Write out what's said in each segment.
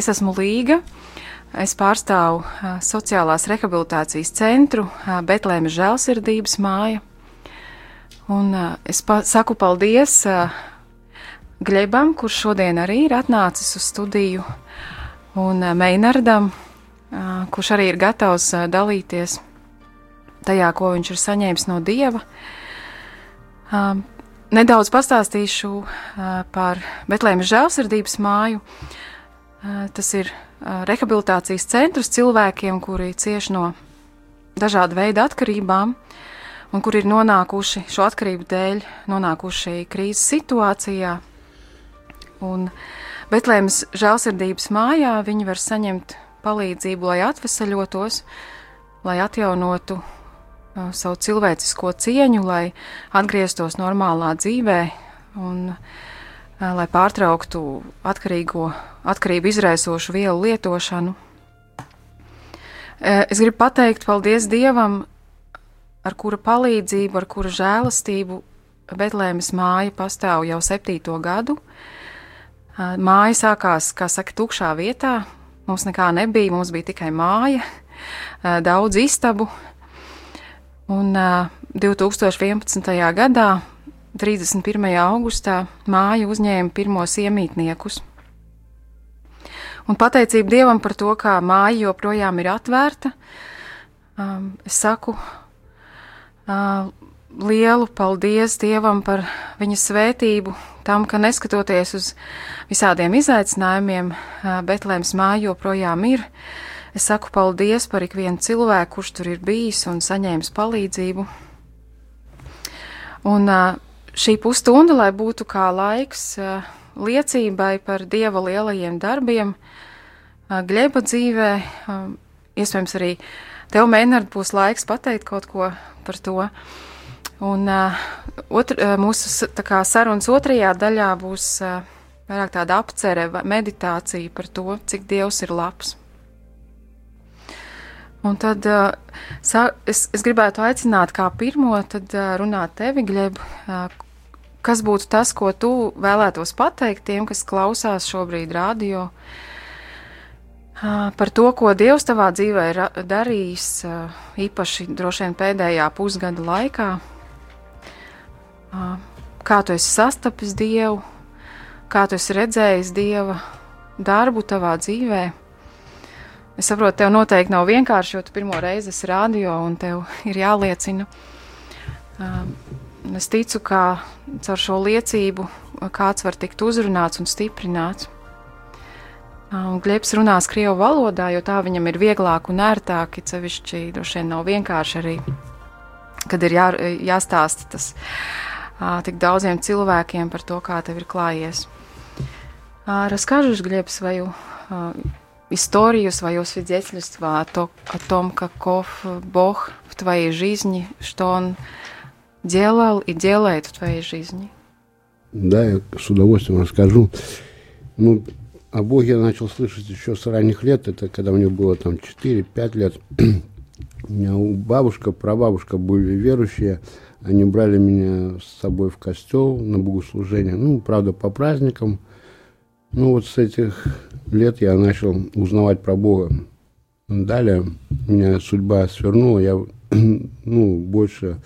Es esmu Līga. Es pārstāvu sociālās rehabilitācijas centru Betlēmas žēlsirdības māja. Un es pa saku paldies Glebam, kurš šodien arī ir atnācis uz studiju, un Meinardam, kurš arī ir gatavs dalīties tajā, ko viņš ir saņēmis no Dieva. Nedaudz pastāstīšu par Betlēmas žēlsirdības māju. Tas ir rehabilitācijas centrs cilvēkiem, kuri cieš no dažāda veida atkarībām un kuri ir nonākuši šo atkarību dēļ, nonākuši krīzes situācijā, Un Betlēmas žēlsirdības mājā viņi var saņemt palīdzību, lai atvesaļotos, lai atjaunotu uh, savu cilvēcisko cieņu, lai atgrieztos normālā dzīvē. Un uh, lai pārtrauktu atkarīgo, atkarību izraisošu vielu lietošanu. Es gribu pateikt paldies Dievam, ar kura palīdzību, ar kura žēlastību Betlēmas māja pastāv jau septīto gadu. Māja sākās, kā saka, tukšā vietā. Mums nekā nebija, mums bija tikai māja, daudz istabu. Un 2011. gadā, 31. augustā, māja uzņēma pirmos iemītniekus. Un pateicība Dievam par to, ka māja joprojām ir atvērta, es saku lielu paldies Dievam par viņa svētību, tam, ka neskatoties uz visādiem izaicinājumiem, Betlēmas māja joprojām ir. Es saku paldies par ikvienu cilvēku, kurš tur ir bijis un saņēmis palīdzību. Un šī pusstunda, lai būtu kā laiks liecībai par Dieva lielajiem darbiem, Gleba dzīvē, iespējams arī tev, Mēnard, būs laiks pateikt kaut ko par to. Un otr, mūsu kā, sarunas otrajā daļā būs vairāk tāda apcere, meditācija par to, cik Dievs ir labs. Un tad es, es gribētu aicināt kā pirmo tad, runāt tevi, Gleb, kas būtu tas, ko tu vēlētos pateikt tiem, kas klausās šobrīd radio, par to, ko Dievs tavā dzīvē ir darījis, īpaši droši vien pēdējā pusgada laikā kā tu esi sastapis Dievu, kā tu esi redzējis Dieva darbu tavā dzīvē. Es saprotu, tev noteikti nav vienkārši, jo tu pirmo reizi esi rādio un tev ir jāliecina. Es ticu, ka caur šo liecību kāds var tikt uzrunāts un stiprināts. Un Glebs runās krievu valodā, jo tā viņam ir vieglāk un ērtāk, it sevišķi droši vien nav vienkārši arī, kad ir jā, jāstāsta tas tik daudziem cilvēkiem par to, kā tev ir klājies. Расскажешь, Глеб, свою историю, свое свидетельство о, то, о том, каков Бог в твоей жизни, что Он делал и делает в твоей жизни? Да, я с удовольствием расскажу. Ну, о Боге я начал слышать еще с ранних лет, это когда мне было там 4-5 лет. У меня бабушка, прабабушка были верующие, они брали меня с собой в костел на богослужение, ну, правда, по праздникам. Ну, вот с этих лет я начал узнавать про Бога. Далее меня судьба свернула, я ну, больше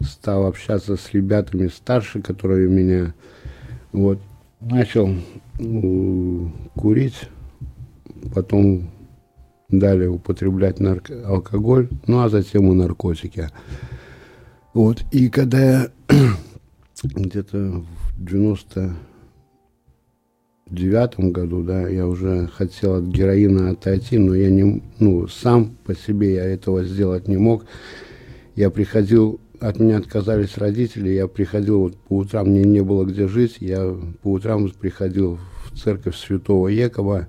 стал общаться с ребятами старше, которые меня вот начал ну, курить, потом далее употреблять нарко- алкоголь, ну а затем и наркотики. Вот, и когда я где-то в 99 году, да, я уже хотел от героина отойти, но я не, ну, сам по себе я этого сделать не мог. Я приходил, от меня отказались родители, я приходил вот по утрам, мне не было где жить, я по утрам приходил в церковь святого Екова,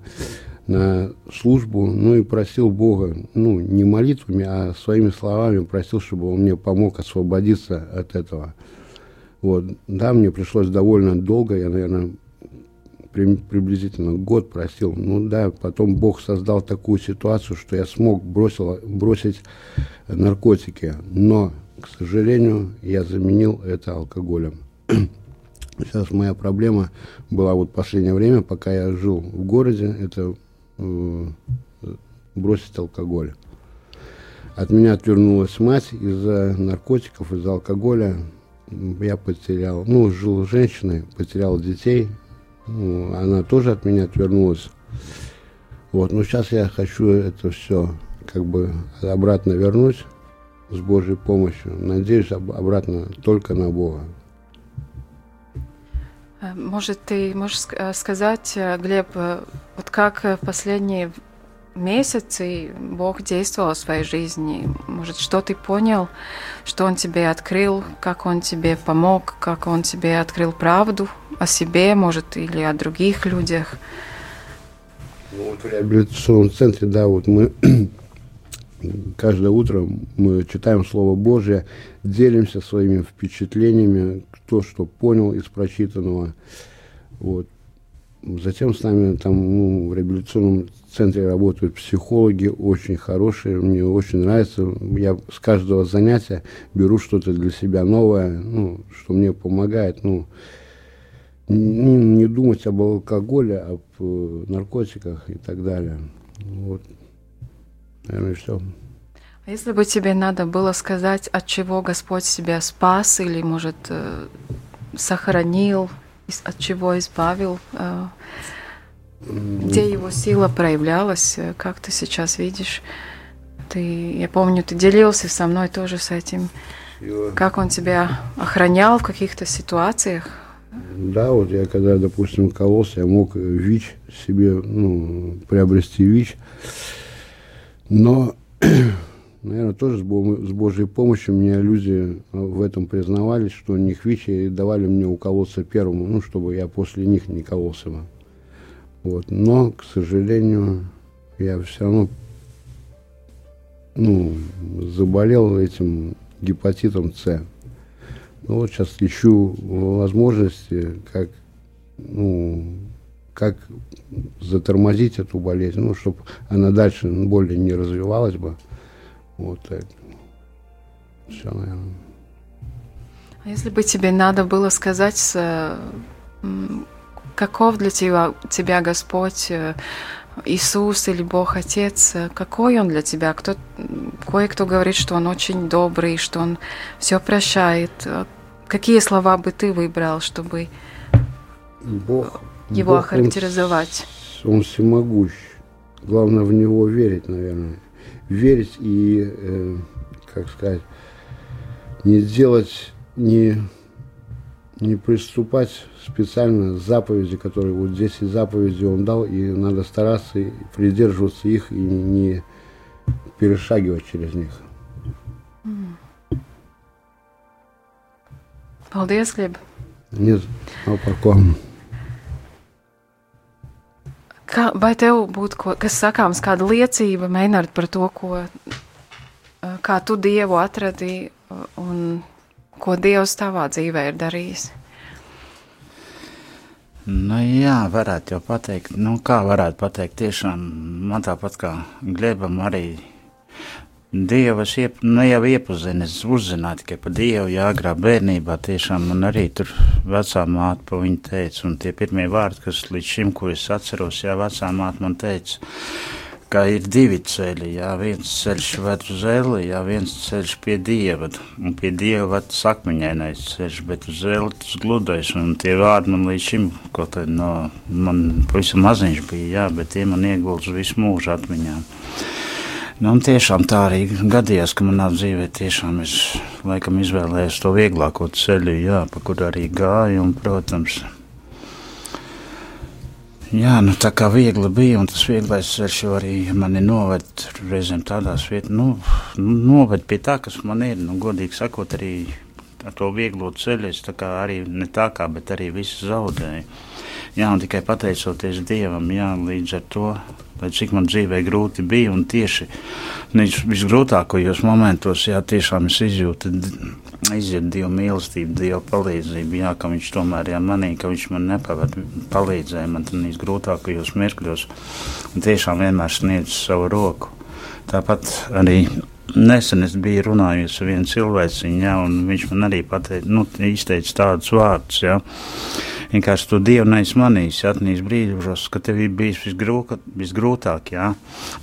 на службу, ну и просил Бога, ну, не молитвами, а своими словами просил, чтобы он мне помог освободиться от этого. Вот. Да, мне пришлось довольно долго, я, наверное, приблизительно год просил. Ну да, потом Бог создал такую ситуацию, что я смог бросил, бросить наркотики. Но, к сожалению, я заменил это алкоголем. Сейчас моя проблема была вот последнее время, пока я жил в городе, это э, бросить алкоголь. От меня отвернулась мать из-за наркотиков, из-за алкоголя. Я потерял, ну, жил с женщиной, потерял детей. Ну, она тоже от меня отвернулась. Вот, но сейчас я хочу это все как бы обратно вернуть с Божьей помощью. Надеюсь, обратно только на Бога. Э, может, ты можешь э, сказать, э, Глеб, вот как последние месяцы Бог действовал в своей жизни? Может, что ты понял, что Он тебе открыл, как Он тебе помог, как Он тебе открыл правду о себе, может, или о других людях? Ну, вот в реабилитационном центре, да, вот мы каждое утро мы читаем Слово Божье, делимся своими впечатлениями, кто что понял из прочитанного. Вот. Затем с нами там ну, в реабилитационном центре работают психологи, очень хорошие, мне очень нравится. Я с каждого занятия беру что-то для себя новое, ну, что мне помогает. Ну, не, думать об алкоголе, об э, наркотиках и так далее. Вот. Наверное, все. А если бы тебе надо было сказать, от чего Господь себя спас или, может, э, сохранил, от чего избавил, э, где его сила проявлялась, как ты сейчас видишь? Ты, я помню, ты делился со мной тоже с этим. Как он тебя охранял в каких-то ситуациях? Да, вот я когда, допустим, кололся, я мог ВИЧ себе, ну, приобрести ВИЧ. Но, наверное, тоже с, Божьей помощью мне люди в этом признавались, что у них ВИЧ и давали мне уколоться первому, ну, чтобы я после них не кололся бы. Вот. Но, к сожалению, я все равно ну, заболел этим гепатитом С. Ну вот сейчас ищу возможности, как, ну, как затормозить эту болезнь, ну, чтобы она дальше более не развивалась бы. Вот так. Все, наверное. А если бы тебе надо было сказать, каков для тебя, тебя Господь, э, Иисус или Бог Отец, э, какой Он для тебя? Кто, кое-кто говорит, что Он очень добрый, что Он все прощает. Какие слова бы ты выбрал, чтобы Бог его Бог, охарактеризовать? Он, он всемогущ. Главное в него верить, наверное. Верить и, э, как сказать, не делать, не, не приступать специально заповеди, которые вот здесь и заповеди он дал, и надо стараться придерживаться их и не перешагивать через них. Paldies, Griba! Ir nav par ko. Kā, vai tev būtu ko, kas sakāms, kāda liecība mēģināt par to, ko, kā tu dievu atradīji un ko dievs tavā dzīvē ir darījis? Nu, jā, varētu jau pateikt, nu, kā varētu pateikt, tiešām man tāpat kā Glebam arī Dievu es iep, nu, jau iepazinu, es uzzināju tikai par Dievu, jā, agrā bērnībā tiešām man arī tur vecā māte pa viņu teica, un tie pirmie vārdi, kas līdz šim, ko es atceros, jā, vecā māte man teica, ka ir divi ceļi, jā, viens ceļš ved uz eli, jā, viens ceļš pie Dieva, un pie Dieva ved sakmiņainais ceļš, bet uz eli tas gludais, un tie vārdi man līdz šim, ko tad no, man pavisam maziņš bija, jā, bet tie man iegulds visu mūžu atmiņām. Nu, tiešām tā arī gadījās, ka manā dzīvē tiešām es laikam izvēlējos to vieglāko ceļu, jā, pa kur arī gāju. Un, protams, jā, nu, tā kā viegli bija, un tas vieglais ceļš arī mani noved reizēm tādās vietās, nu, noved pie tā, kas man ir. Nu, godīgi sakot, arī ar to vieglo ceļu es arī ne tā kā, bet arī visu zaudēju. Jā, un tikai pateicoties Dievam, jā, līdz ar to, lai cik man dzīvē grūti bija, un tieši visgrūtākajos momentos, jā, tiešām es izjūtu, izjūtu Dieva mīlestību, Dieva palīdzību, jā, ka Viņš tomēr jā, manī, ka Viņš man nepavad, palīdzēja man tādīs grūtākajos mirkļos, un tiešām vienmēr sniedz savu roku. Tāpat arī Nesen es biju runājis ar vienu cilvēciņu, ja, un viņš man arī pateica, nu, izteica tādus vārdus, ja, vienkārši to Dievu neizmanījis, atnīs brīžos, ka tev ir bijis visgrūka, visgrūtāk, jā.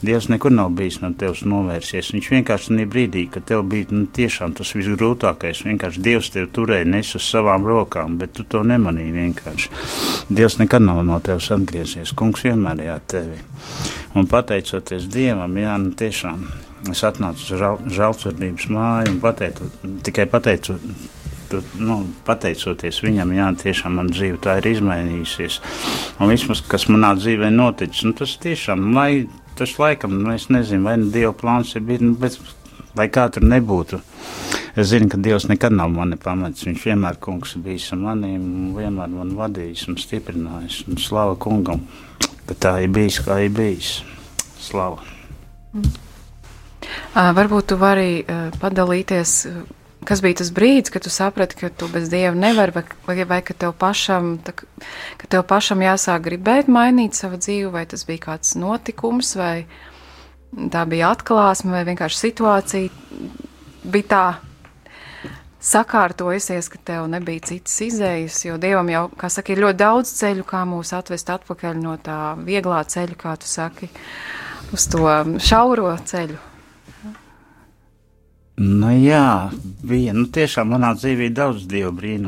Dievs nekur nav bijis no tevis novērsies. Viņš vienkārši tajā brīdī, kad tev bija nu, tiešām tas visgrūtākais, vienkārši Dievs tevi turēja nes uz savām rokām, bet tu to nemanīji vienkārši. Dievs nekad nav no tevis atgriezies, kungs vienmēr ir tevi. Un pateicoties Dievam, jā, nu tiešām es atnācu uz žal, žaltsvardības māju un pateicu, tikai pateicu nu, pateicoties viņam, jā, tiešām man dzīve tā ir izmainījusies. Un viss, kas manā dzīvē noticis, nu, tas tiešām, lai tas laikam, nu, es nezinu, vai nu Dieva plāns ir bijis, nu, bet lai kā tur nebūtu. Es zinu, ka Dievs nekad nav mani pametis. Viņš vienmēr kungs bijis ar maniem, vienmēr man vadījis un stiprinājis. Un slava kungam, ka tā ir bijis, kā ir bijis. Slava. Mm. Varbūt tu vari padalīties kas bija tas brīdis, kad tu saprati, ka tu bez dieva nevari, vai, vai, vai ka, tev pašam, tā, ka tev pašam jāsāk gribēt mainīt savu dzīvi, vai tas bija kāds notikums, vai tā bija atklāsme, vai vienkārši situācija bija tā sakārtojusies, ka tev nebija citas izējas, jo Dievam jau, kā saka, ir ļoti daudz ceļu, kā mūs atvest atpakaļ no tā vieglā ceļa, kā tu saki, uz to šauro ceļu. Nu, jā, bija. Nu, tiešām manā dzīvē daudz dievu brīnumu.